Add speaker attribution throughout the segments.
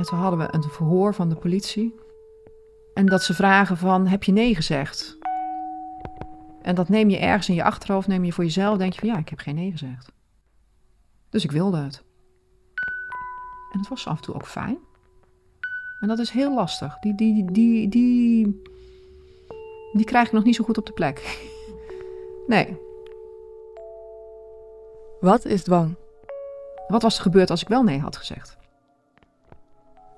Speaker 1: En toen hadden we een verhoor van de politie. En dat ze vragen van, heb je nee gezegd? En dat neem je ergens in je achterhoofd, neem je voor jezelf, denk je van, ja, ik heb geen nee gezegd. Dus ik wilde het. En het was af en toe ook fijn. En dat is heel lastig. Die, die, die, die, die krijg ik nog niet zo goed op de plek. Nee.
Speaker 2: Wat is dwang?
Speaker 1: Wat was er gebeurd als ik wel nee had gezegd?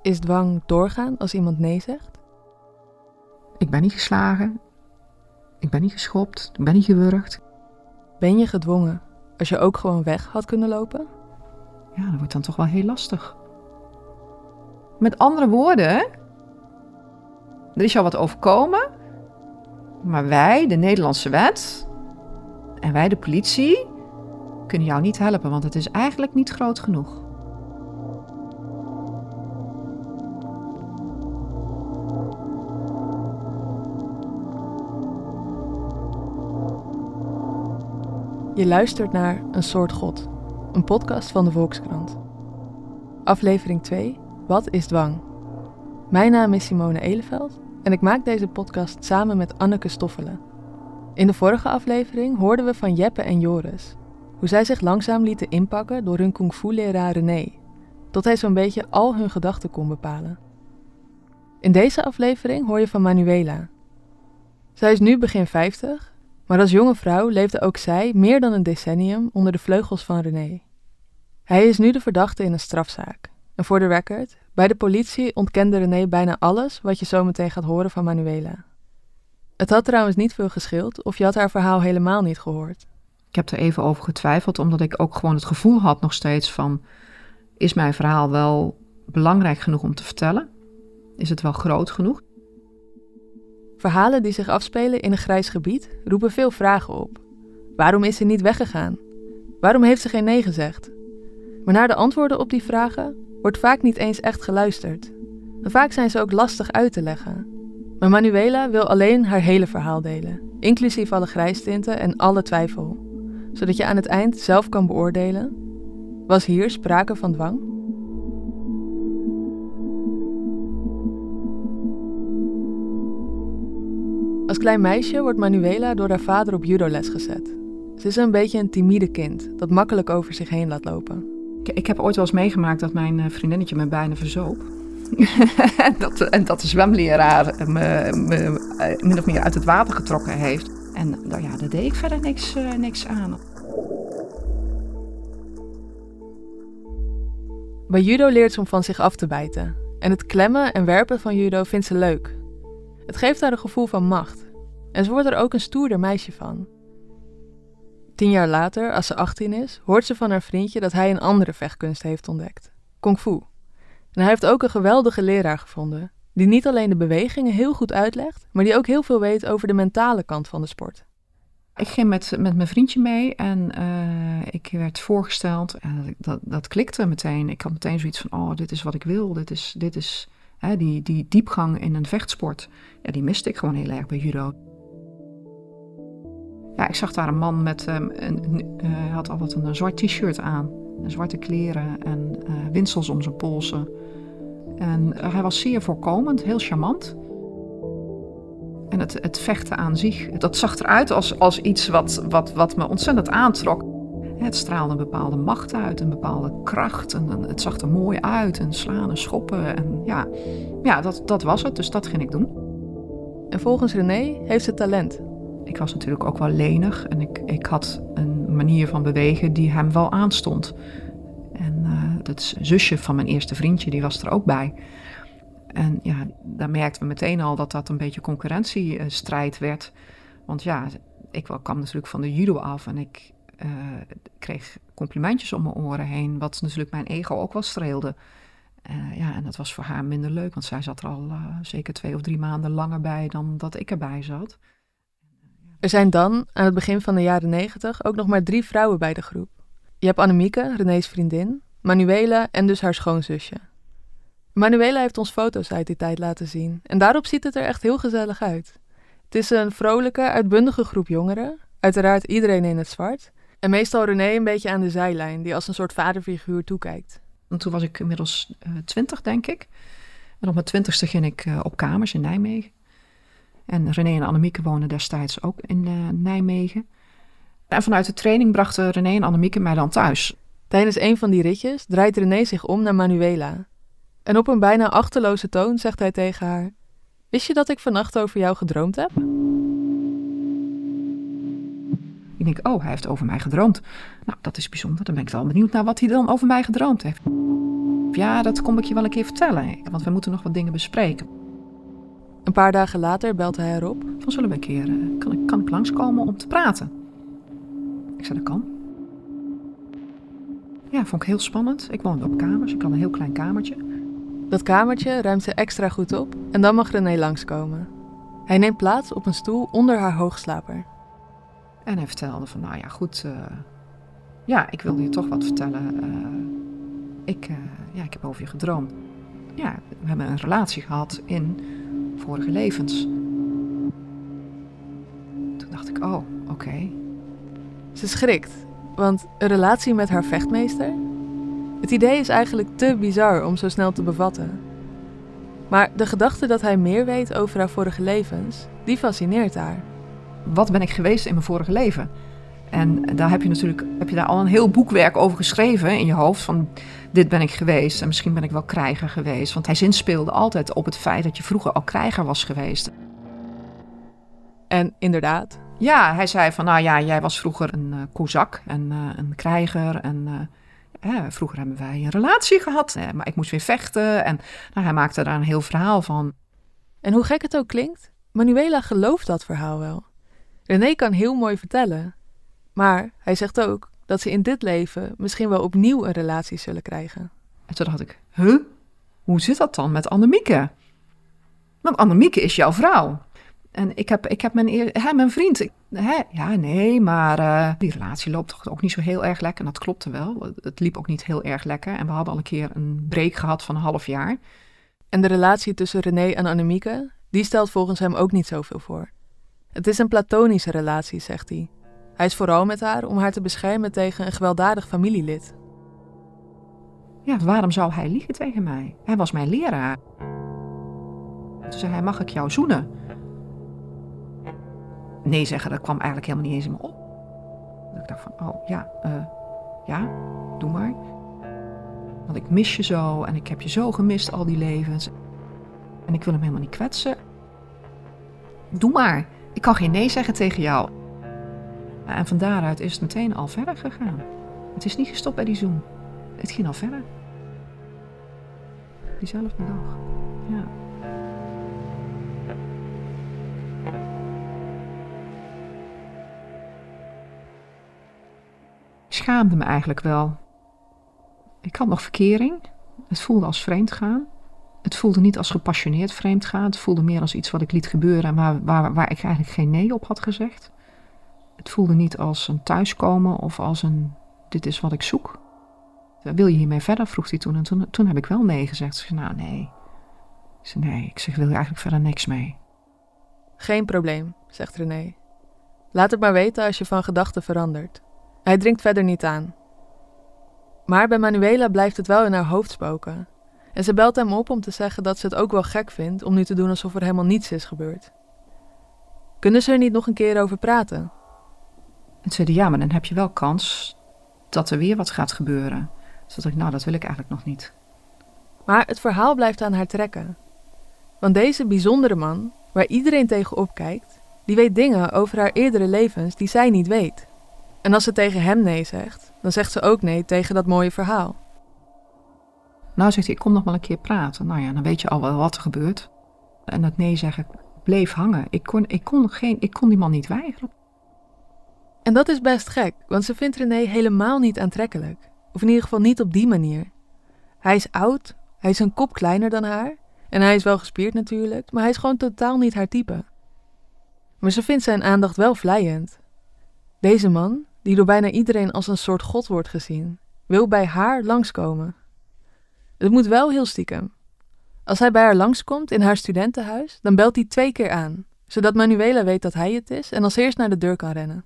Speaker 2: Is dwang doorgaan als iemand nee zegt?
Speaker 1: Ik ben niet geslagen. Ik ben niet geschopt. Ik ben niet gewurgd.
Speaker 2: Ben je gedwongen als je ook gewoon weg had kunnen lopen?
Speaker 1: Ja, dat wordt dan toch wel heel lastig. Met andere woorden, er is jou wat overkomen, maar wij, de Nederlandse wet en wij, de politie, kunnen jou niet helpen, want het is eigenlijk niet groot genoeg.
Speaker 2: Je luistert naar Een soort God, een podcast van de Volkskrant. Aflevering 2, Wat is dwang? Mijn naam is Simone Eleveld en ik maak deze podcast samen met Anneke Stoffelen. In de vorige aflevering hoorden we van Jeppe en Joris hoe zij zich langzaam lieten inpakken door hun kung fu-leraar René, tot hij zo'n beetje al hun gedachten kon bepalen. In deze aflevering hoor je van Manuela. Zij is nu begin 50 maar als jonge vrouw leefde ook zij meer dan een decennium onder de vleugels van René. Hij is nu de verdachte in een strafzaak. En voor de record, bij de politie ontkende René bijna alles wat je zo meteen gaat horen van Manuela. Het had trouwens niet veel geschild of je had haar verhaal helemaal niet gehoord.
Speaker 1: Ik heb er even over getwijfeld, omdat ik ook gewoon het gevoel had nog steeds van... is mijn verhaal wel belangrijk genoeg om te vertellen? Is het wel groot genoeg?
Speaker 2: Verhalen die zich afspelen in een grijs gebied roepen veel vragen op. Waarom is ze niet weggegaan? Waarom heeft ze geen nee gezegd? Maar naar de antwoorden op die vragen wordt vaak niet eens echt geluisterd. En vaak zijn ze ook lastig uit te leggen. Maar Manuela wil alleen haar hele verhaal delen, inclusief alle grijstinten en alle twijfel, zodat je aan het eind zelf kan beoordelen: was hier sprake van dwang? Als klein meisje wordt Manuela door haar vader op judoles gezet. Ze is een beetje een timide kind dat makkelijk over zich heen laat lopen.
Speaker 1: Ik, ik heb ooit wel eens meegemaakt dat mijn eh, vriendinnetje me bijna verzoop. dat, en dat de zwemleraar me, me, eh, min of meer uit het water getrokken heeft. En nou ja, daar deed ik verder niks, uh, niks aan.
Speaker 2: Bij judo leert ze om van zich af te bijten. En het klemmen en werpen van judo vindt ze leuk. Het geeft haar een gevoel van macht. En ze wordt er ook een stoerder meisje van. Tien jaar later, als ze 18 is, hoort ze van haar vriendje dat hij een andere vechtkunst heeft ontdekt: kung fu. En hij heeft ook een geweldige leraar gevonden, die niet alleen de bewegingen heel goed uitlegt, maar die ook heel veel weet over de mentale kant van de sport.
Speaker 1: Ik ging met, met mijn vriendje mee en uh, ik werd voorgesteld en dat, dat klikte meteen. Ik had meteen zoiets van, oh, dit is wat ik wil, dit is, dit is die, die diepgang in een vechtsport. Ja, die miste ik gewoon heel erg bij judo. Ja, ik zag daar een man met, um, een, uh, had altijd een, zwart t-shirt aan, zwarte kleren en uh, winsels om zijn polsen. En uh, hij was zeer voorkomend, heel charmant. En het, het vechten aan zich, dat zag eruit als, als iets wat, wat, wat me ontzettend aantrok. Het straalde een bepaalde macht uit, een bepaalde kracht. En, het zag er mooi uit. En slaan en schoppen. En ja, ja dat, dat was het. Dus dat ging ik doen.
Speaker 2: En volgens René heeft ze talent.
Speaker 1: Ik was natuurlijk ook wel lenig. En ik, ik had een manier van bewegen die hem wel aanstond. En uh, dat zusje van mijn eerste vriendje, die was er ook bij. En ja, daar merkten we meteen al dat dat een beetje concurrentiestrijd werd. Want ja, ik kwam natuurlijk van de judo af en ik uh, kreeg complimentjes om mijn oren heen, wat natuurlijk mijn ego ook wel streelde. Uh, ja, en dat was voor haar minder leuk, want zij zat er al uh, zeker twee of drie maanden langer bij dan dat ik erbij zat.
Speaker 2: Er zijn dan, aan het begin van de jaren negentig, ook nog maar drie vrouwen bij de groep. Je hebt Annemieke, René's vriendin, Manuela en dus haar schoonzusje. Manuela heeft ons foto's uit die tijd laten zien en daarop ziet het er echt heel gezellig uit. Het is een vrolijke, uitbundige groep jongeren, uiteraard iedereen in het zwart, en meestal René een beetje aan de zijlijn, die als een soort vaderfiguur toekijkt.
Speaker 1: En toen was ik inmiddels uh, twintig, denk ik. En op mijn twintigste ging ik uh, op kamers in Nijmegen. En René en Annemieke woonden destijds ook in uh, Nijmegen. En vanuit de training brachten René en Annemieke mij dan thuis.
Speaker 2: Tijdens een van die ritjes draait René zich om naar Manuela. En op een bijna achterloze toon zegt hij tegen haar: Wist je dat ik vannacht over jou gedroomd heb?
Speaker 1: Ik denk, oh, hij heeft over mij gedroomd. Nou, dat is bijzonder. Dan ben ik wel benieuwd naar wat hij dan over mij gedroomd heeft. Ja, dat kom ik je wel een keer vertellen, want we moeten nog wat dingen bespreken.
Speaker 2: Een paar dagen later belt hij erop.
Speaker 1: Van zullen we een keer, uh, kan, ik, kan ik langskomen om te praten? Ik zei, dat kan. Ja, vond ik heel spannend. Ik woonde op kamers, ik had een heel klein kamertje.
Speaker 2: Dat kamertje ruimt ze extra goed op en dan mag René langskomen. Hij neemt plaats op een stoel onder haar hoogslaper.
Speaker 1: En hij vertelde van, nou ja, goed, uh, ja, ik wilde je toch wat vertellen. Uh, ik, uh, ja, ik heb over je gedroomd. Ja, we hebben een relatie gehad in vorige levens. Toen dacht ik, oh, oké.
Speaker 2: Ze schrikt, want een relatie met haar vechtmeester? Het idee is eigenlijk te bizar om zo snel te bevatten. Maar de gedachte dat hij meer weet over haar vorige levens, die fascineert haar.
Speaker 1: Wat ben ik geweest in mijn vorige leven? En daar heb je natuurlijk heb je daar al een heel boekwerk over geschreven in je hoofd. Van dit ben ik geweest en misschien ben ik wel krijger geweest. Want hij zinspeelde altijd op het feit dat je vroeger al krijger was geweest.
Speaker 2: En inderdaad.
Speaker 1: Ja, hij zei van nou ja, jij was vroeger een uh, kozak en uh, een krijger. En uh, vroeger hebben wij een relatie gehad, maar ik moest weer vechten. En nou, hij maakte daar een heel verhaal van.
Speaker 2: En hoe gek het ook klinkt, Manuela gelooft dat verhaal wel. René kan heel mooi vertellen. Maar hij zegt ook dat ze in dit leven misschien wel opnieuw een relatie zullen krijgen.
Speaker 1: En toen dacht ik, huh? Hoe zit dat dan met Annemieke? Want Annemieke is jouw vrouw. En ik heb, ik heb mijn, hè, mijn vriend. Hè, ja, nee, maar uh, die relatie loopt toch ook niet zo heel erg lekker. En dat klopte wel. Het liep ook niet heel erg lekker. En we hadden al een keer een break gehad van een half jaar.
Speaker 2: En de relatie tussen René en Annemieke, die stelt volgens hem ook niet zoveel voor. Het is een platonische relatie, zegt hij. Hij is vooral met haar om haar te beschermen tegen een gewelddadig familielid.
Speaker 1: Ja, waarom zou hij liegen tegen mij? Hij was mijn leraar. Toen zei hij, mag ik jou zoenen? Nee zeggen, dat kwam eigenlijk helemaal niet eens in me op. ik dacht van, oh ja, uh, ja, doe maar. Want ik mis je zo en ik heb je zo gemist al die levens. En ik wil hem helemaal niet kwetsen. Doe maar. Ik kan geen nee zeggen tegen jou. En van daaruit is het meteen al verder gegaan. Het is niet gestopt bij die Zoom. Het ging al verder. Diezelfde dag. Ja. Ik schaamde me eigenlijk wel. Ik had nog verkering. Het voelde als vreemd gaan. Het voelde niet als gepassioneerd vreemd gaan. Het voelde meer als iets wat ik liet gebeuren en waar, waar, ik eigenlijk geen nee op had gezegd. Het voelde niet als een thuiskomen of als een dit is wat ik zoek. Wil je hiermee verder? vroeg hij toen. En toen, toen heb ik wel nee gezegd. Ze zei, nou nee. Ik zei, nee, ik zeg, wil je eigenlijk verder niks mee?
Speaker 2: Geen probleem, zegt René. Laat het maar weten als je van gedachten verandert. Hij dringt verder niet aan. Maar bij Manuela blijft het wel in haar hoofd spoken. En ze belt hem op om te zeggen dat ze het ook wel gek vindt om nu te doen alsof er helemaal niets is gebeurd. Kunnen ze er niet nog een keer over praten?
Speaker 1: En ze zeiden, ja, maar dan heb je wel kans dat er weer wat gaat gebeuren. Dus dacht ik, nou, dat wil ik eigenlijk nog niet.
Speaker 2: Maar het verhaal blijft aan haar trekken. Want deze bijzondere man, waar iedereen tegen opkijkt, die weet dingen over haar eerdere levens die zij niet weet. En als ze tegen hem nee zegt, dan zegt ze ook nee tegen dat mooie verhaal.
Speaker 1: Nou, zegt hij, ik kom nog wel een keer praten. Nou ja, dan weet je al wel wat er gebeurt. En dat nee zeggen bleef hangen. Ik kon, ik kon, geen, ik kon die man niet weigeren.
Speaker 2: En dat is best gek, want ze vindt René helemaal niet aantrekkelijk. Of in ieder geval niet op die manier. Hij is oud, hij is een kop kleiner dan haar. En hij is wel gespierd natuurlijk, maar hij is gewoon totaal niet haar type. Maar ze vindt zijn aandacht wel vlijend. Deze man, die door bijna iedereen als een soort god wordt gezien, wil bij haar langskomen. Het moet wel heel stiekem. Als hij bij haar langskomt in haar studentenhuis, dan belt hij twee keer aan, zodat Manuela weet dat hij het is en als eerst naar de deur kan rennen.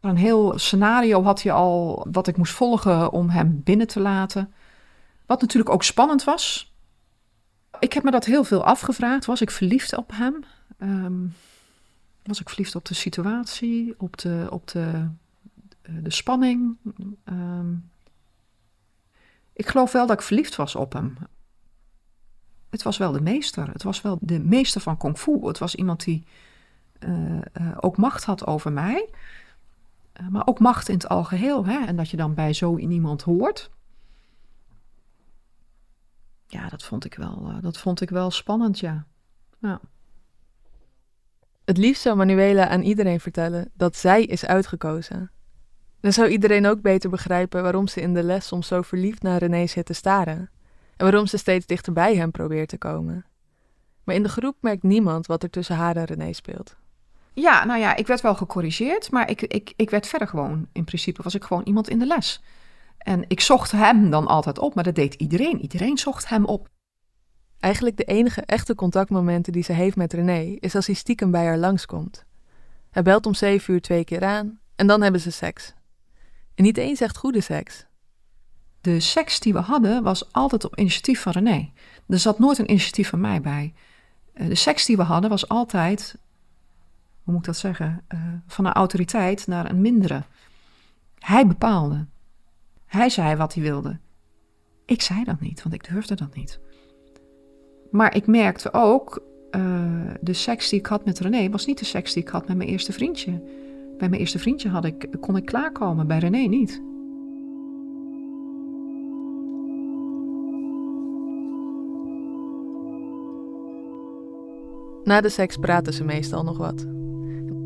Speaker 1: Een heel scenario had hij al wat ik moest volgen om hem binnen te laten. Wat natuurlijk ook spannend was. Ik heb me dat heel veel afgevraagd. Was ik verliefd op hem? Ehm, was ik verliefd op de situatie, op de, op de, eh, de spanning? Ehm, ik geloof wel dat ik verliefd was op hem. Het was wel de meester. Het was wel de meester van kung fu. Het was iemand die uh, uh, ook macht had over mij. Uh, maar ook macht in het algeheel. Hè? En dat je dan bij zo iemand hoort. Ja, dat vond ik wel, dat vond ik wel spannend, ja. ja.
Speaker 2: Het liefst zou Manuela aan iedereen vertellen dat zij is uitgekozen. Dan zou iedereen ook beter begrijpen waarom ze in de les soms zo verliefd naar René zit te staren. En waarom ze steeds dichter bij hem probeert te komen. Maar in de groep merkt niemand wat er tussen haar en René speelt.
Speaker 1: Ja, nou ja, ik werd wel gecorrigeerd, maar ik, ik, ik werd verder gewoon. In principe was ik gewoon iemand in de les. En ik zocht hem dan altijd op, maar dat deed iedereen. Iedereen zocht hem op.
Speaker 2: Eigenlijk de enige echte contactmomenten die ze heeft met René is als hij stiekem bij haar langskomt. Hij belt om zeven uur twee keer aan en dan hebben ze seks. En niet eens echt goede seks.
Speaker 1: De seks die we hadden was altijd op initiatief van René. Er zat nooit een initiatief van mij bij. Eh, de seks die we hadden was altijd, hoe moet ik dat zeggen, uh, van een autoriteit naar een mindere. Hij bepaalde. Hij zei wat hij wilde. Ik zei dat niet, want ik durfde dat niet. Maar ik merkte ook, uh, de seks die ik had met René was niet de seks die ik had met mijn eerste vriendje. Bij mijn eerste vriendje had ik, kon ik klaarkomen, bij René niet.
Speaker 2: Na de seks praten ze meestal nog wat.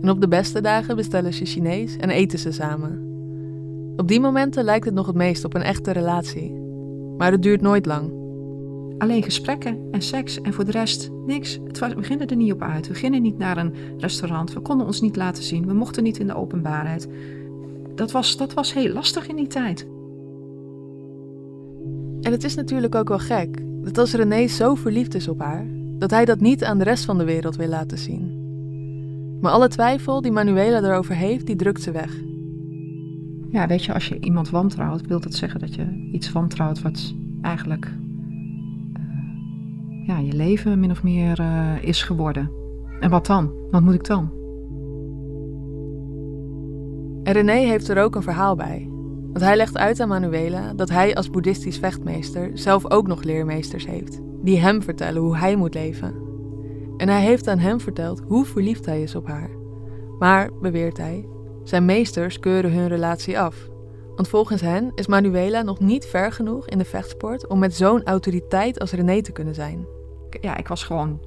Speaker 2: En op de beste dagen bestellen ze Chinees en eten ze samen. Op die momenten lijkt het nog het meest op een echte relatie. Maar het duurt nooit lang.
Speaker 1: Alleen gesprekken en seks en voor de rest niks. Het was, we gingen er niet op uit. We gingen niet naar een restaurant. We konden ons niet laten zien. We mochten niet in de openbaarheid. Dat was, dat was heel lastig in die tijd.
Speaker 2: En het is natuurlijk ook wel gek dat als René zo verliefd is op haar, dat hij dat niet aan de rest van de wereld wil laten zien. Maar alle twijfel die Manuela erover heeft, die drukt ze weg.
Speaker 1: Ja, weet je, als je iemand wantrouwt, wil dat zeggen dat je iets wantrouwt wat eigenlijk ja, je leven min of meer uh, is geworden. En wat dan? Wat moet ik dan?
Speaker 2: En René heeft er ook een verhaal bij. Want hij legt uit aan Manuela dat hij als boeddhistisch vechtmeester zelf ook nog leermeesters heeft, die hem vertellen hoe hij moet leven. En hij heeft aan hem verteld hoe verliefd hij is op haar. Maar, beweert hij, zijn meesters keuren hun relatie af. Want volgens hen is Manuela nog niet ver genoeg in de vechtsport om met zo'n autoriteit als René te kunnen zijn
Speaker 1: ja, ik was gewoon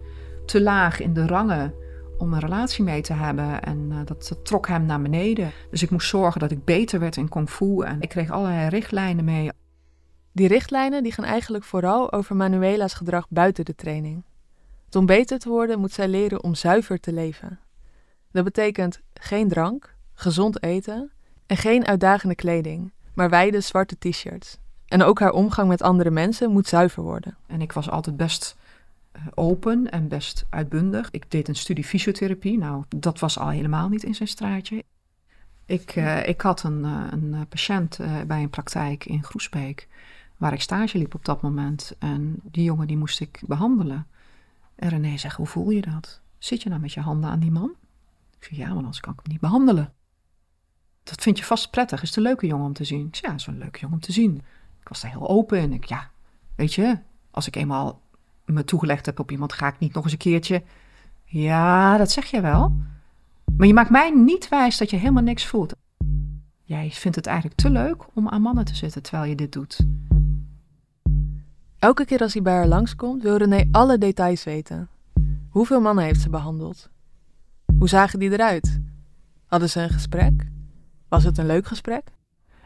Speaker 1: te laag in de rangen om een relatie mee te hebben. En uh, dat, dat, trok hem naar beneden. Dus ik moest zorgen dat ik beter werd in kung fu. En ik kreeg allerlei richtlijnen mee.
Speaker 2: Die richtlijnen die gaan eigenlijk vooral over Manuela's gedrag buiten de training. om beter te worden moet zij leren om zuiver te leven. Dat betekent geen drank, gezond eten en geen uitdagende kleding, maar wijde zwarte t-shirts. En ook haar omgang met andere mensen moet zuiver worden.
Speaker 1: En ik was altijd best eh, open en best uitbundig. Ik deed een studie fysiotherapie. Nou, dat was al helemaal niet in zijn straatje. Ik, uh, ik had een, uh, een patiënt bij een praktijk in Groesbeek, waar ik stage liep op dat moment. En die jongen die moest ik behandelen. En René zegt, hoe voel je dat? Zit je nou met je handen aan die man? Ik zeg, ja, want anders kan ik hem niet behandelen. Dat vind je vast prettig. Is het een leuke jongen om te zien? Ik ja, is een leuke jongen om te zien. Ik was daar heel open en ik, ja, weet je, als ik eenmaal me toegelegd heb op iemand, ga ik niet nog eens een keertje. Ja, dat zeg je wel. Maar je maakt mij niet wijs dat je helemaal niks voelt. Jij vindt het eigenlijk te leuk om aan mannen te zitten terwijl je dit doet.
Speaker 2: Elke keer als hij bij haar langskomt, wil René alle details weten. Hoeveel mannen heeft ze behandeld? Hoe zagen die eruit? Hadden ze een gesprek? Was het een leuk gesprek?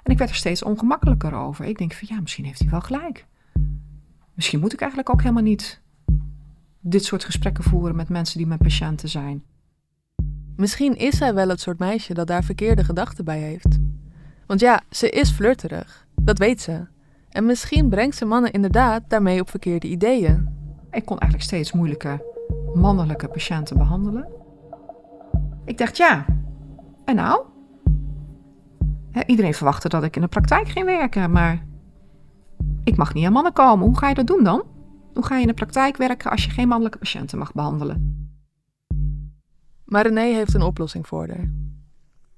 Speaker 1: En ik werd er steeds ongemakkelijker over. Ik denk van ja, misschien heeft hij wel gelijk. Misschien moet ik eigenlijk ook helemaal niet dit soort gesprekken voeren met mensen die mijn patiënten zijn.
Speaker 2: Misschien is zij wel het soort meisje dat daar verkeerde gedachten bij heeft. Want ja, ze is flirterig, dat weet ze. En misschien brengt ze mannen inderdaad daarmee op verkeerde ideeën.
Speaker 1: Ik kon eigenlijk steeds moeilijke mannelijke patiënten behandelen. Ik dacht, ja, en nou? iedereen verwachtte dat ik in de praktijk ging werken, maar Ik mag niet aan mannen komen. Hoe ga je dat doen dan? Hoe ga je in de praktijk werken als je geen mannelijke patiënten mag behandelen?
Speaker 2: Maar René heeft een oplossing voor haar.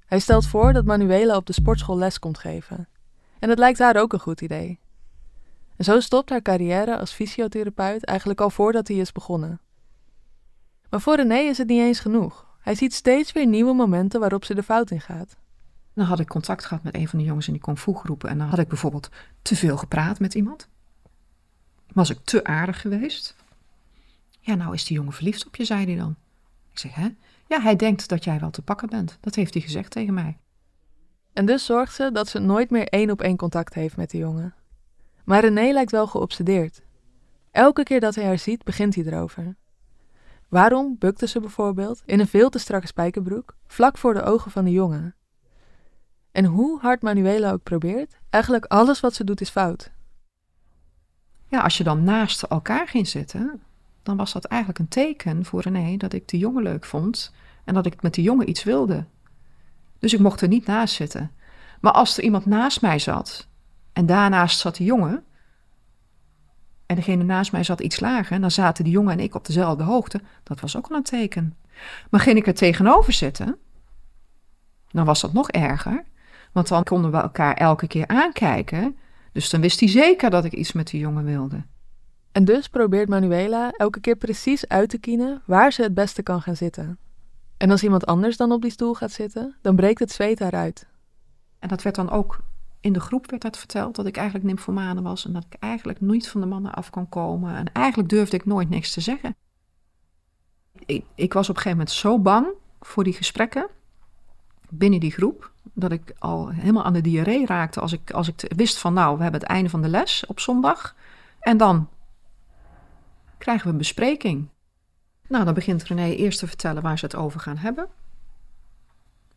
Speaker 2: Hij stelt voor dat Manuela op de sportschool les komt geven. En het lijkt haar ook een goed idee. En zo stopt haar carrière als fysiotherapeut eigenlijk al voordat hij is begonnen. Maar voor René is het niet eens genoeg. Hij ziet steeds weer nieuwe momenten waarop ze de fout in gaat.
Speaker 1: Dan had ik contact gehad met een van de jongens in die kung fu groepen. En dan had ik bijvoorbeeld te veel gepraat met iemand. Was ik te aardig geweest? Ja, nou is die jongen verliefd op je, zei hij dan. Ik zeg, hè? Ja, hij denkt dat jij wel te pakken bent. Dat heeft hij gezegd tegen mij.
Speaker 2: En dus zorgt ze dat ze nooit meer één op één contact heeft met de jongen. Maar René lijkt wel geobsedeerd. Elke keer dat hij haar ziet, begint hij erover. Waarom bukte ze bijvoorbeeld in een veel te strakke spijkerbroek vlak voor de ogen van de jongen? En hoe hard Manuela ook probeert, eigenlijk alles wat ze doet is fout.
Speaker 1: Ja, als je dan naast elkaar ging zitten, dan was dat eigenlijk een teken voor René dat ik de jongen leuk vond en dat ik met die jongen iets wilde. Dus ik mocht er niet naast zitten. Maar als er iemand naast mij zat en daarnaast zat de jongen, en degene naast mij zat iets lager, dan zaten de jongen en ik op dezelfde hoogte, dat was ook al een teken. Maar ging ik er tegenover zitten, dan was dat nog erger, want dan konden we elkaar elke keer aankijken. Dus dan wist hij zeker dat ik iets met die jongen wilde.
Speaker 2: En dus probeert Manuela elke keer precies uit te kiezen waar ze het beste kan gaan zitten. En als iemand anders dan op die stoel gaat zitten, dan breekt het zweet daaruit.
Speaker 1: En dat werd dan ook in de groep werd dat verteld, dat ik eigenlijk nymphomane was en dat ik eigenlijk niet van de mannen af kon komen. En eigenlijk durfde ik nooit niks te zeggen. Ik, ik was op een gegeven moment zo bang voor die gesprekken binnen die groep, dat ik al helemaal aan de diarree raakte als ik, als ik wist van nou, we hebben het einde van de les op zondag en dan krijgen we een bespreking. Nou, dan begint René eerst te vertellen waar ze het over gaan hebben.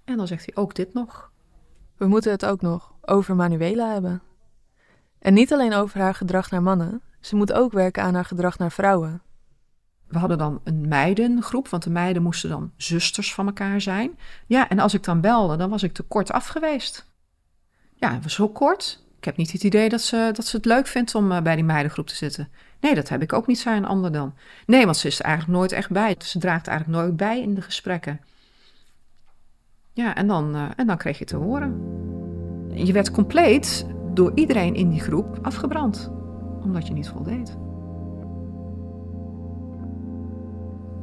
Speaker 1: En dan zegt hij ook dit nog.
Speaker 2: We moeten het ook nog over Manuela hebben. En niet alleen over haar gedrag naar mannen, ze moet ook werken aan haar gedrag naar vrouwen.
Speaker 1: We hadden dan een meidengroep, want de meiden moesten dan zusters van elkaar zijn. Ja, en als ik dan belde, dan was ik te kort af geweest. Ja, het was zo kort. Ik heb niet het idee dat ze, dat ze het leuk vindt om eh, bij die meidengroep te zitten. Nee, dat heb ik ook niet, zei een ander dan. Nee, want ze is er eigenlijk nooit echt bij. Ze draagt eigenlijk nooit bij in de gesprekken. Ja, en dan, uh, en dan kreeg je te horen. Je werd compleet door iedereen in die groep afgebrand, omdat je niet voldeed.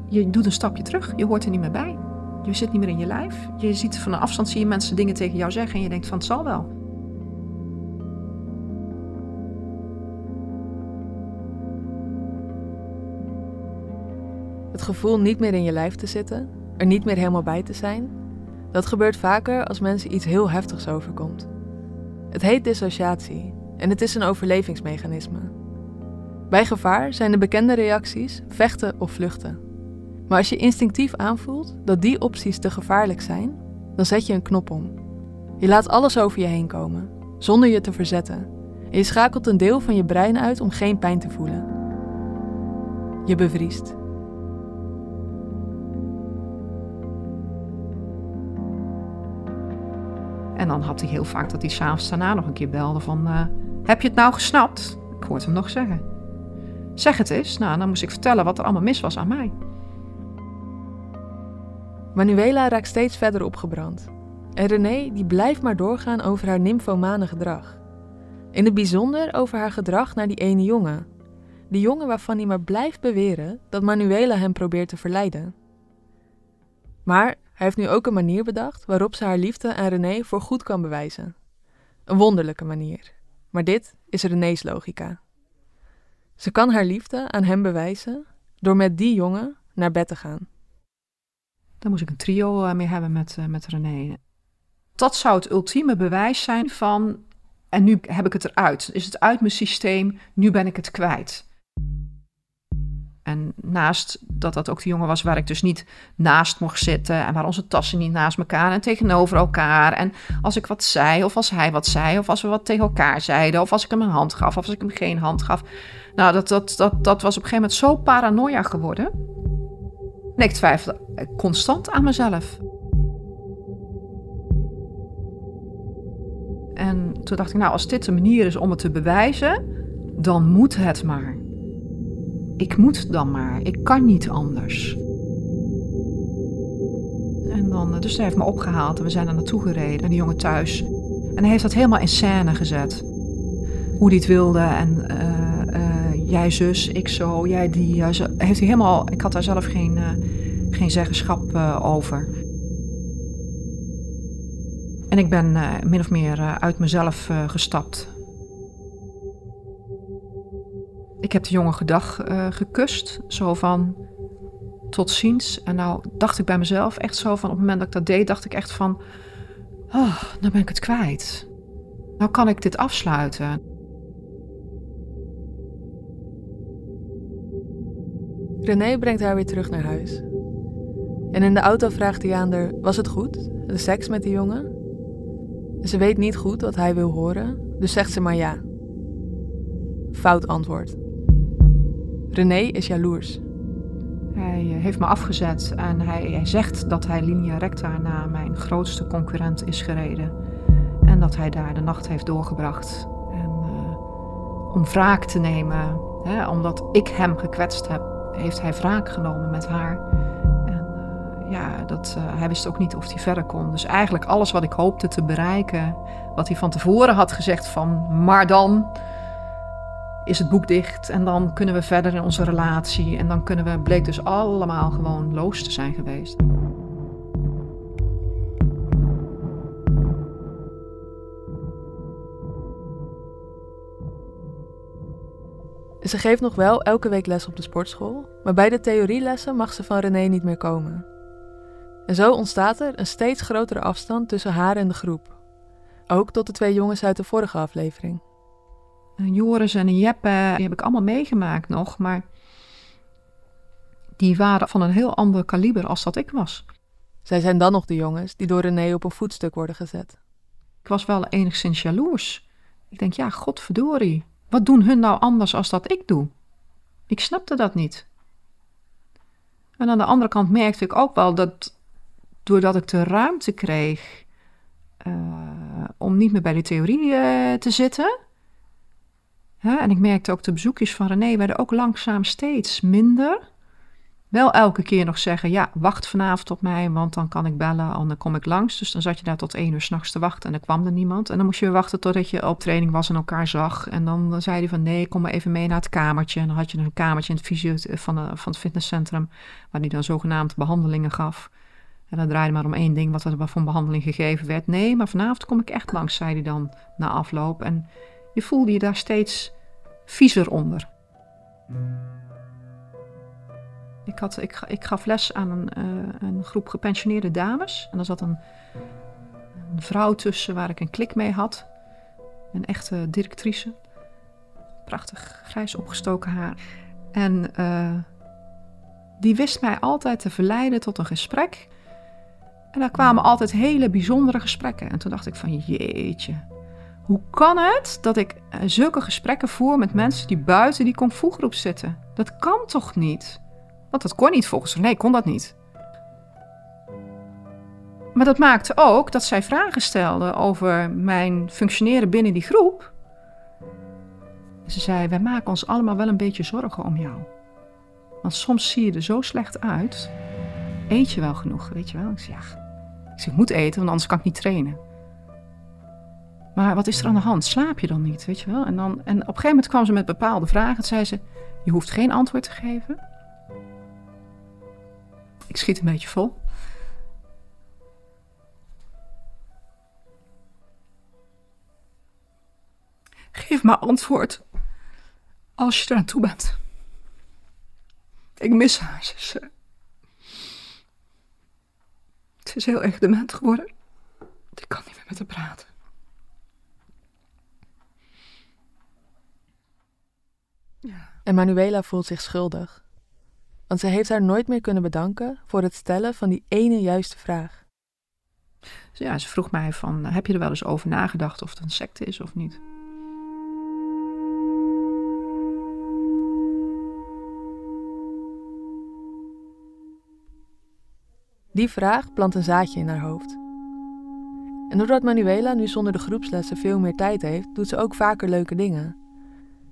Speaker 1: Je doet een stapje terug, je hoort er niet meer bij. Je zit niet meer in je lijf. Je ziet van een afstand zie je mensen dingen tegen jou zeggen en je denkt van het zal wel.
Speaker 2: Het gevoel niet meer in je lijf te zitten, er niet meer helemaal bij te zijn, dat gebeurt vaker als mensen iets heel heftigs overkomt. Het heet dissociatie en het is een overlevingsmechanisme. Bij gevaar zijn de bekende reacties vechten of vluchten. Maar als je instinctief aanvoelt dat die opties te gevaarlijk zijn, dan zet je een knop om. Je laat alles over je heen komen, zonder je te verzetten. En je schakelt een deel van je brein uit om geen pijn te voelen. Je bevriest.
Speaker 1: En dan had hij heel vaak dat hij s'avonds daarna nog een keer belde van... Uh, heb je het nou gesnapt? Ik hoorde hem nog zeggen. Zeg het eens. Nou, dan moest ik vertellen wat er allemaal mis was aan mij.
Speaker 2: Manuela raakt steeds verder opgebrand. En René die blijft maar doorgaan over haar nymphomane gedrag. In het bijzonder over haar gedrag naar die ene jongen. Die jongen waarvan hij maar blijft beweren dat Manuela hem probeert te verleiden. Maar hij heeft nu ook een manier bedacht waarop ze haar liefde aan René voor goed kan bewijzen. Een wonderlijke manier. Maar dit is René's logica. Ze kan haar liefde aan hem bewijzen door met die jongen naar bed te gaan.
Speaker 1: Daar moest ik een trio eh, mee hebben met, uh, met René. Dat zou het ultieme bewijs zijn van. En nu heb ik het eruit. Is het uit mijn systeem? Nu ben ik het kwijt. En naast dat dat ook de jongen was waar ik dus niet naast mocht zitten. En waar onze tassen niet naast elkaar en tegenover elkaar. En als ik wat zei, of als hij wat zei, of als we wat tegen elkaar zeiden. Of als ik hem een hand gaf, of als ik hem geen hand gaf. Nou, dat, dat, dat, dat was op een gegeven moment zo paranoia geworden. En ik twijfelde constant aan mezelf. En toen dacht ik, nou, als dit de manier is om het te bewijzen, dan moet het maar. Ik moet dan maar. Ik kan niet anders. En dan, dus hij heeft me opgehaald en we zijn er naartoe gereden. En die jongen thuis. En hij heeft dat helemaal in scène gezet. Hoe hij het wilde. En uh, jij zus, ik zo, jij die. Heeft helemaal, ik had daar zelf geen, geen zeggenschap over. En ik ben min of meer uit mezelf gestapt. Ik heb de jongen gedag gekust. Zo van, tot ziens. En nou dacht ik bij mezelf echt zo van, op het moment dat ik dat deed, dacht ik echt van, oh, nou ben ik het kwijt. Nou kan ik dit afsluiten.
Speaker 2: René brengt haar weer terug naar huis. En in de auto vraagt hij aan haar, was het goed, de seks met die jongen? Ze weet niet goed wat hij wil horen, dus zegt ze maar ja. Fout antwoord. René is jaloers.
Speaker 1: Hij eh, heeft me afgezet en hij, zegt dat hij linea recta naar mijn grootste concurrent is gereden. En dat hij daar de nacht heeft doorgebracht. En uh, om wraak te nemen, hè, omdat ik hem gekwetst heb, heeft hij wraak genomen met haar. En uh, ja, dat, hij wist ook niet of hij verder kon. Dus eigenlijk alles wat ik hoopte te bereiken, wat hij van tevoren had gezegd van maar dan is het boek dicht en dan kunnen we verder in onze relatie. En dan kunnen we, bleek dus allemaal gewoon loos te zijn geweest.
Speaker 2: Ze geeft nog wel elke week les op de sportschool, maar bij de theorielessen mag ze van René niet meer komen. En zo ontstaat er een steeds grotere afstand tussen haar en de groep. Ook tot de twee jongens uit de vorige aflevering.
Speaker 1: Joris en Jeppe, die heb ik allemaal meegemaakt nog, maar die waren van een heel ander kaliber als dat ik was.
Speaker 2: Zij zijn dan nog de jongens die door René op een voetstuk worden gezet.
Speaker 1: Ik was wel enigszins jaloers. Ik denk, ja, godverdorie, wat doen hun nou anders als dat ik doe? Ik snapte dat niet. En aan de andere kant merkte ik ook wel dat doordat ik de ruimte kreeg uh, om niet meer bij de theorie uh, te zitten, en ik merkte ook de bezoekjes van René werden ook langzaam steeds minder. Wel elke keer nog zeggen, ja, wacht vanavond op mij, want dan kan ik bellen en dan kom ik langs. Dus dan zat je daar tot één uur s'nachts te wachten en dan kwam er niemand. En dan moest je weer wachten totdat je op training was en elkaar zag. En dan zei hij van, nee, kom maar even mee naar het kamertje. En dan had je een kamertje in het fysio van, de, van het fitnesscentrum, waar hij dan zogenaamd behandelingen gaf. En dan draaide maar om één ding, wat er een behandeling gegeven werd. Nee, maar vanavond kom ik echt langs, zei hij dan na afloop. En je voelde je daar steeds viezer onder. Ik, had, ik, ik gaf les aan een, uh, een groep gepensioneerde dames. En er zat een, een, vrouw tussen waar ik een klik mee had. Een echte directrice. Prachtig grijs opgestoken haar. En uh, die wist mij altijd te verleiden tot een gesprek. En daar kwamen altijd hele bijzondere gesprekken. En toen dacht ik van jeetje, hoe kan het dat ik eh, zulke gesprekken voer met mensen die buiten die kung fu groep zitten? Dat kan toch niet? Want dat kon niet volgens Nee, kon dat niet. Maar dat maakte ook dat zij vragen stelde over mijn functioneren binnen die groep. Ze zei: Wij maken ons allemaal wel een beetje zorgen om jou. Want soms zie je er zo slecht uit. Eet je wel genoeg, weet je wel? Ik zei: Ja, ik, zeg, ik moet eten, want anders kan ik niet trainen. Maar wat is er aan de hand? Slaap je dan niet, weet je wel? En, dan, en op een gegeven moment kwam ze met bepaalde vragen. Toen zei ze, je hoeft geen antwoord te geven. Ik schiet een beetje vol. Geef maar antwoord als je eraan toe bent. Ik mis haar, ze. Ze is heel erg dement geworden. Ik kan niet meer met haar praten.
Speaker 2: En Manuela voelt zich schuldig. Want ze heeft haar nooit meer kunnen bedanken voor het stellen van die ene juiste vraag.
Speaker 1: Ja, ze vroeg mij van, heb je er wel eens over nagedacht of het een secte is of niet?
Speaker 2: Die vraag plant een zaadje in haar hoofd. En doordat Manuela nu zonder de groepslessen veel meer tijd heeft, doet ze ook vaker leuke dingen.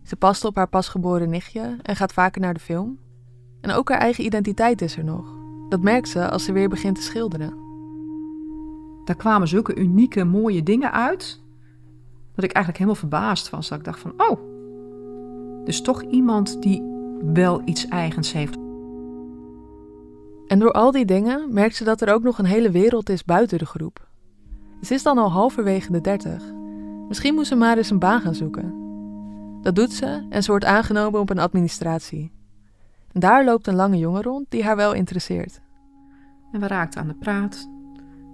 Speaker 2: Ze past op haar pasgeboren nichtje en gaat vaker naar de film. En ook haar eigen identiteit is er nog. Dat merkt ze als ze weer begint te schilderen.
Speaker 1: Daar kwamen zulke unieke, mooie dingen uit. Dat ik eigenlijk helemaal verbaasd was. Dat ik dacht van, oh, dus toch iemand die wel iets eigens heeft.
Speaker 2: En door al die dingen merkt ze dat er ook nog een hele wereld is buiten de groep. Ze is dan al halverwege de dertig. Misschien moet ze maar eens een baan gaan zoeken. Dat doet ze en ze wordt aangenomen op een administratie. Daar loopt een lange jongen rond die haar wel interesseert.
Speaker 1: En we raakten aan de praat.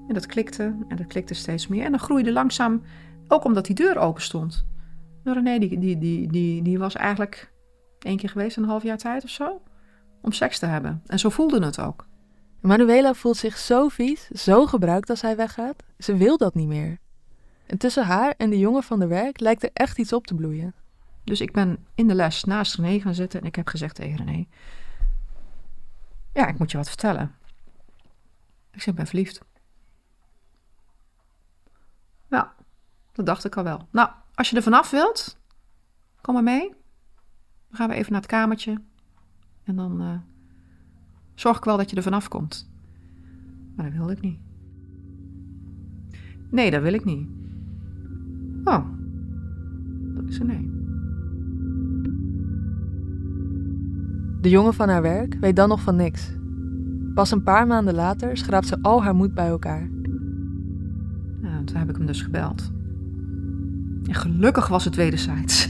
Speaker 1: En dat klikte en dat klikte steeds meer. En dan groeide langzaam, ook omdat die deur open stond. René die, die, die, die, die was eigenlijk één keer geweest een half jaar tijd of zo. Om seks te hebben. En zo voelde het ook.
Speaker 2: Manuela voelt zich zo vies, zo gebruikt als hij weggaat. Ze wil dat niet meer. En tussen haar en de jongen van de werk lijkt er echt iets op te bloeien.
Speaker 1: Dus ik ben in de les naast René gaan zitten en ik heb gezegd tegen René: Ja, ik moet je wat vertellen. Ik zeg: ben verliefd. Ja, dat dacht ik al wel. Nou, als je er vanaf wilt, kom maar mee. Dan gaan we even naar het kamertje. En dan uh, zorg ik wel dat je er vanaf komt. Maar dat wilde ik niet. Nee, dat wil ik niet. Oh, dat is een nee.
Speaker 2: De jongen van haar werk weet dan nog van niks. Pas een paar maanden later schraapt ze al haar moed bij elkaar.
Speaker 1: Nou, toen heb ik hem dus gebeld. En gelukkig was het wederzijds.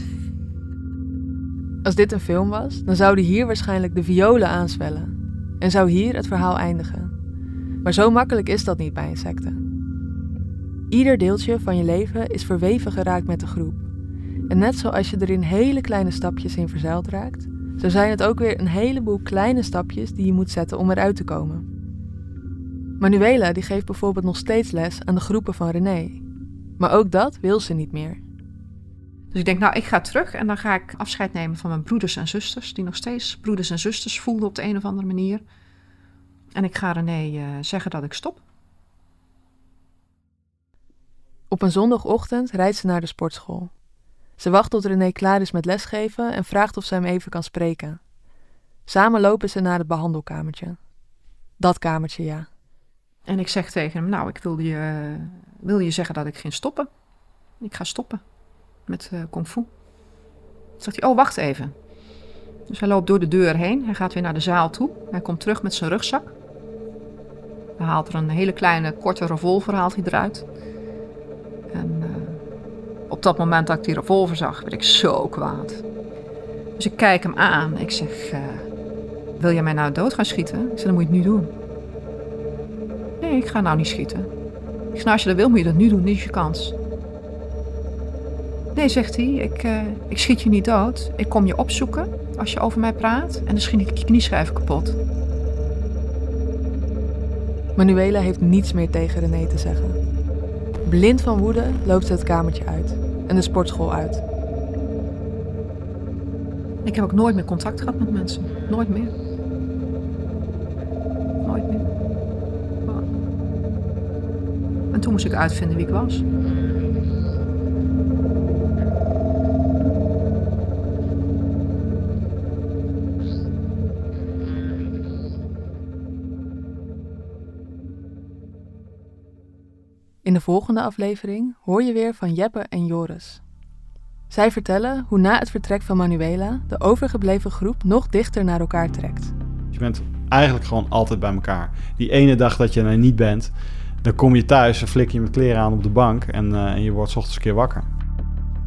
Speaker 2: Als dit een film was, dan zouden hier waarschijnlijk de violen aanswellen. En zou hier het verhaal eindigen. Maar zo makkelijk is dat niet bij insecten. Ieder deeltje van je leven is verweven geraakt met de groep. En net zoals je er in hele kleine stapjes in verzeild raakt, zo zijn het ook weer een heleboel kleine stapjes die je moet zetten om eruit te komen. Manuela die geeft bijvoorbeeld nog steeds les aan de groepen van René. Maar ook dat wil ze niet meer.
Speaker 1: Dus ik denk, nou, ik ga terug en dan ga ik afscheid nemen van mijn broeders en zusters, die nog steeds broeders en zusters voelden op de een of andere manier. En ik ga René uh, zeggen dat ik stop.
Speaker 2: Op een zondagochtend rijdt ze naar de sportschool. Ze wacht tot René klaar is met lesgeven en vraagt of ze hem even kan spreken. Samen lopen ze naar het behandelkamertje. Dat kamertje, ja.
Speaker 1: En ik zeg tegen hem, nou, ik wil je, wil je zeggen dat ik ging stoppen. Ik ga stoppen met uh, kung zegt hij, oh, wacht even. Dus hij loopt door de deur heen. Hij gaat weer naar de zaal toe. Hij komt terug met zijn rugzak. Hij haalt er een hele kleine, korte revolver haalt eruit. Op dat moment dat ik die revolver zag, werd ik zo kwaad. Dus ik kijk hem aan. Ik zeg, uh, wil jij mij nou dood gaan schieten? Ik zeg, dan moet je het nu doen. Nee, ik ga nou niet schieten. Ik zeg, nou, als je dat wil, moet je dat nu doen. Dit is je kans. Nee, zegt hij, ik, uh, ik schiet je niet dood. Ik kom je opzoeken als je over mij praat en dan schiet ik je knieschijf kapot.
Speaker 2: Manuela heeft niets meer tegen René te zeggen. Blind van woede loopt ze het kamertje uit en de sportschool uit.
Speaker 1: Ik heb ook nooit meer contact gehad met mensen. Nooit meer. Nooit meer. En toen moest ik uitvinden wie ik was.
Speaker 2: In de volgende aflevering hoor je weer van Jeppe en Joris. Zij vertellen hoe na het vertrek van Manuela de overgebleven groep nog dichter naar elkaar trekt.
Speaker 3: Je bent eigenlijk gewoon altijd bij elkaar. Die ene dag dat je er niet bent, dan kom je thuis en flik je met kleren aan op de bank en, uh, en je wordt s ochtends een keer wakker.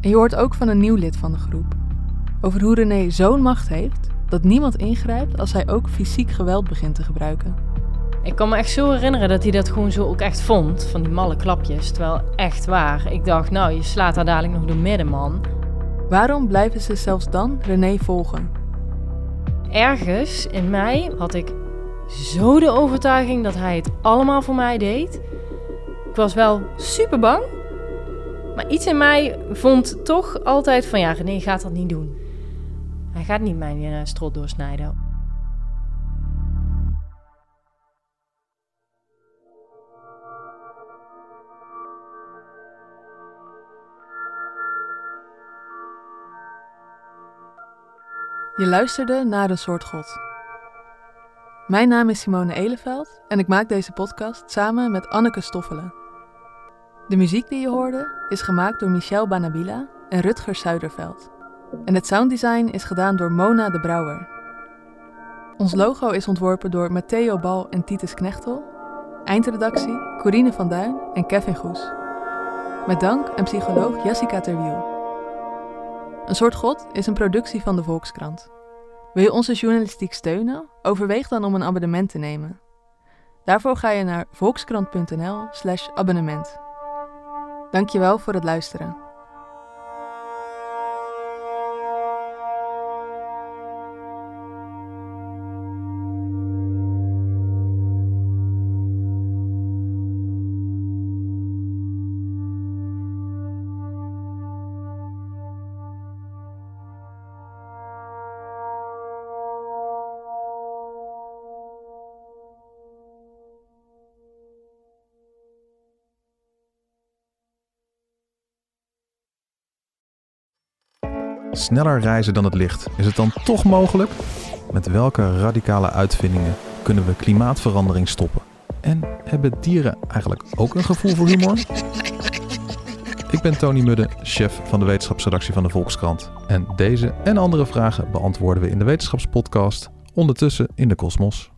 Speaker 2: En je hoort ook van een nieuw lid van de groep. Over hoe René zo'n macht heeft dat niemand ingrijpt als hij ook fysiek geweld begint te gebruiken.
Speaker 4: Ik kan me echt zo herinneren dat hij dat gewoon zo ook echt vond, van die malle klapjes. Terwijl echt waar, ik dacht, nou, je slaat daar dadelijk nog door midden, man.
Speaker 2: Waarom blijven ze zelfs dan René volgen?
Speaker 4: Ergens in mij had ik zo de overtuiging dat hij het allemaal voor mij deed. Ik was wel super bang, maar iets in mij vond toch altijd van ja, René gaat dat niet doen. Hij gaat niet mijn uh, strot doorsnijden.
Speaker 2: Je luisterde naar een soort God. Mijn naam is Simone Eleveld en ik maak deze podcast samen met Anneke Stoffelen. De muziek die je hoorde is gemaakt door Michel Banabila en Rutger Zuiderveld. En het sounddesign is gedaan door Mona de Brouwer. Ons logo is ontworpen door Matteo Bal en Titus Knechtel. Eindredactie Corine van Duin en Kevin Goes. Met dank aan psycholoog Jessica Terwiel. Een soort God is een productie van de Volkskrant. Wil je onze journalistiek steunen? Overweeg dan om een abonnement te nemen. Daarvoor ga je naar volkskrant.nl/slash abonnement. Dankjewel voor het luisteren.
Speaker 5: Sneller reizen dan het licht. Is het dan toch mogelijk? Met welke radicale uitvindingen kunnen we klimaatverandering stoppen? En hebben dieren eigenlijk ook een gevoel voor humor? Ik ben Tony Mudde, chef van de wetenschapsredactie van de Volkskrant. En deze en andere vragen beantwoorden we in de wetenschapspodcast Ondertussen in de Kosmos.